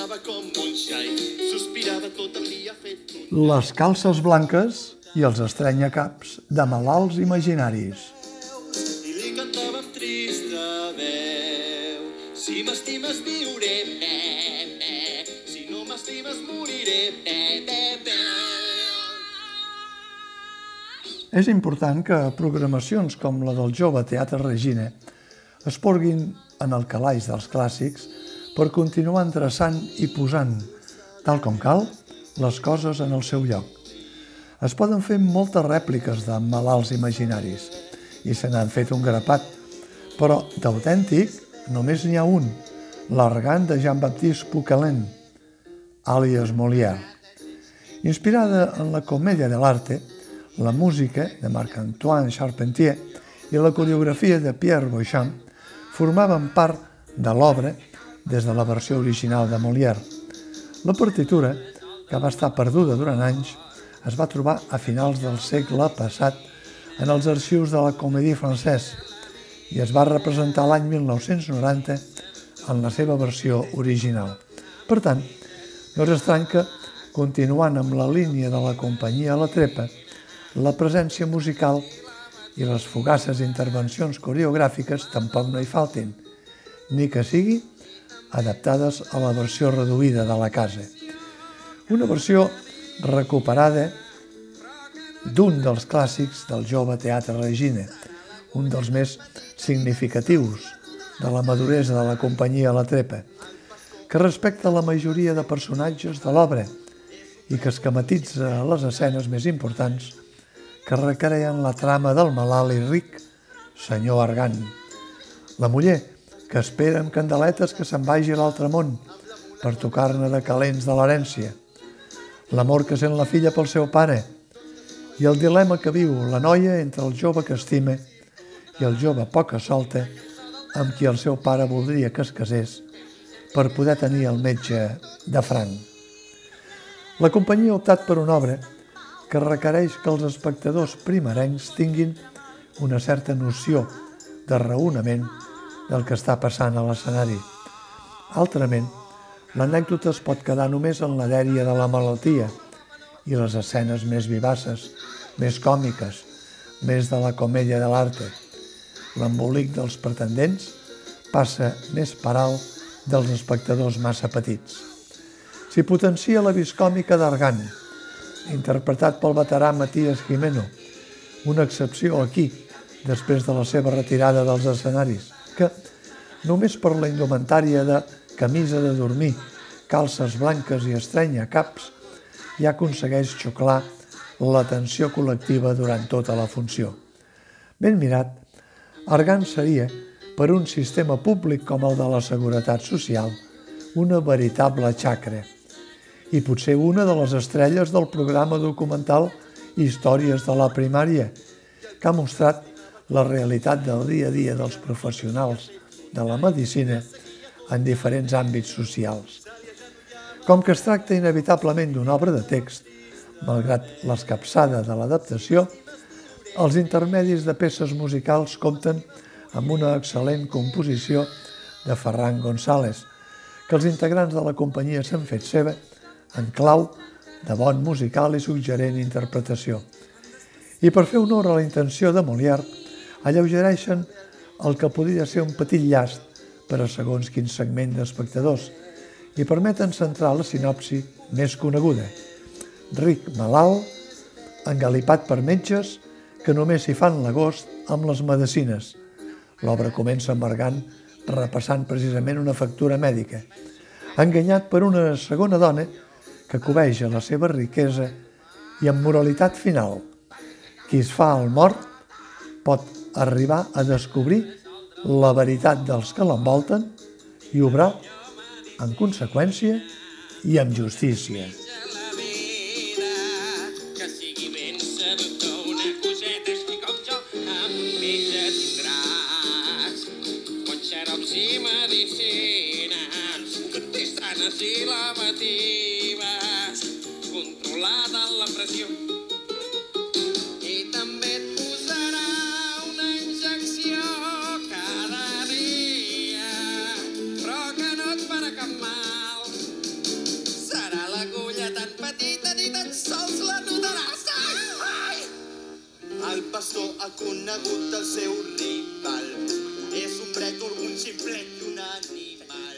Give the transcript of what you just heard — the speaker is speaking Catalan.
Sonava com un xai, sospirava tot el dia fet. Les calces blanques i els estrenyacaps de malalts imaginaris. I li cantava amb trista veu. Si m'estimes viuré, pe, pe. Si no m'estimes moriré. És important que programacions com la del jove Teatre Regina es porguin en el calaix dels clàssics per continuar endreçant i posant, tal com cal, les coses en el seu lloc. Es poden fer moltes rèpliques de malalts imaginaris i se n'han fet un grapat, però d'autèntic només n'hi ha un, l'argant de Jean-Baptiste Poquelin, àlies Molière. Inspirada en la comèdia de l'arte, la música de Marc-Antoine Charpentier i la coreografia de Pierre Beauchamp formaven part de l'obra des de la versió original de Molière. La partitura, que va estar perduda durant anys, es va trobar a finals del segle passat en els arxius de la Comédie Française i es va representar l'any 1990 en la seva versió original. Per tant, no és estrany que, continuant amb la línia de la companyia La Trepa, la presència musical i les fugaces intervencions coreogràfiques tampoc no hi faltin, ni que sigui adaptades a la versió reduïda de la casa. Una versió recuperada d'un dels clàssics del jove teatre Regina, un dels més significatius de la maduresa de la companyia La Trepa, que respecta la majoria de personatges de l'obra i que esquematitza les escenes més importants que requerien la trama del malalt i ric, senyor Argan. La muller, que espera amb candeletes que se'n vagi a l'altre món per tocar-ne de calents de l'herència. L'amor que sent la filla pel seu pare i el dilema que viu la noia entre el jove que estima i el jove poca solta amb qui el seu pare voldria que es casés per poder tenir el metge de franc. La companyia ha optat per una obra que requereix que els espectadors primerencs tinguin una certa noció de raonament del que està passant a l'escenari. Altrament, l'anècdota es pot quedar només en la dèria de la malaltia i les escenes més vivaces, més còmiques, més de la comèdia de l'arte. L'embolic dels pretendents passa més per alt dels espectadors massa petits. S'hi potencia la viscòmica d'Argan, interpretat pel veterà Matías Jimeno, una excepció aquí, després de la seva retirada dels escenaris, que, només per la indumentària de camisa de dormir, calces blanques i estrenya caps, ja aconsegueix xuclar l'atenció col·lectiva durant tota la funció. Ben mirat, Argan seria, per un sistema públic com el de la Seguretat Social, una veritable xacra i potser una de les estrelles del programa documental Històries de la primària, que ha mostrat la realitat del dia a dia dels professionals de la medicina en diferents àmbits socials. Com que es tracta inevitablement d'una obra de text, malgrat l'escapçada de l'adaptació, els intermedis de peces musicals compten amb una excel·lent composició de Ferran González, que els integrants de la companyia s'han fet seva en clau de bon musical i suggerent interpretació. I per fer honor a la intenció de Molière, alleugereixen el que podria ser un petit llast per a segons quin segment d'espectadors i permeten centrar la sinopsi més coneguda. Ric malalt, engalipat per metges que només s'hi fan l'agost amb les medicines. L'obra comença amargant repassant precisament una factura mèdica. Enganyat per una segona dona que cobeja la seva riquesa i amb moralitat final. Qui es fa el mort pot arribar a descobrir la veritat dels que l'envolten i obrar en conseqüència i amb justícia. La vida, que sigui una gusta el seu rival. És un brètol, un ximplet i un animal.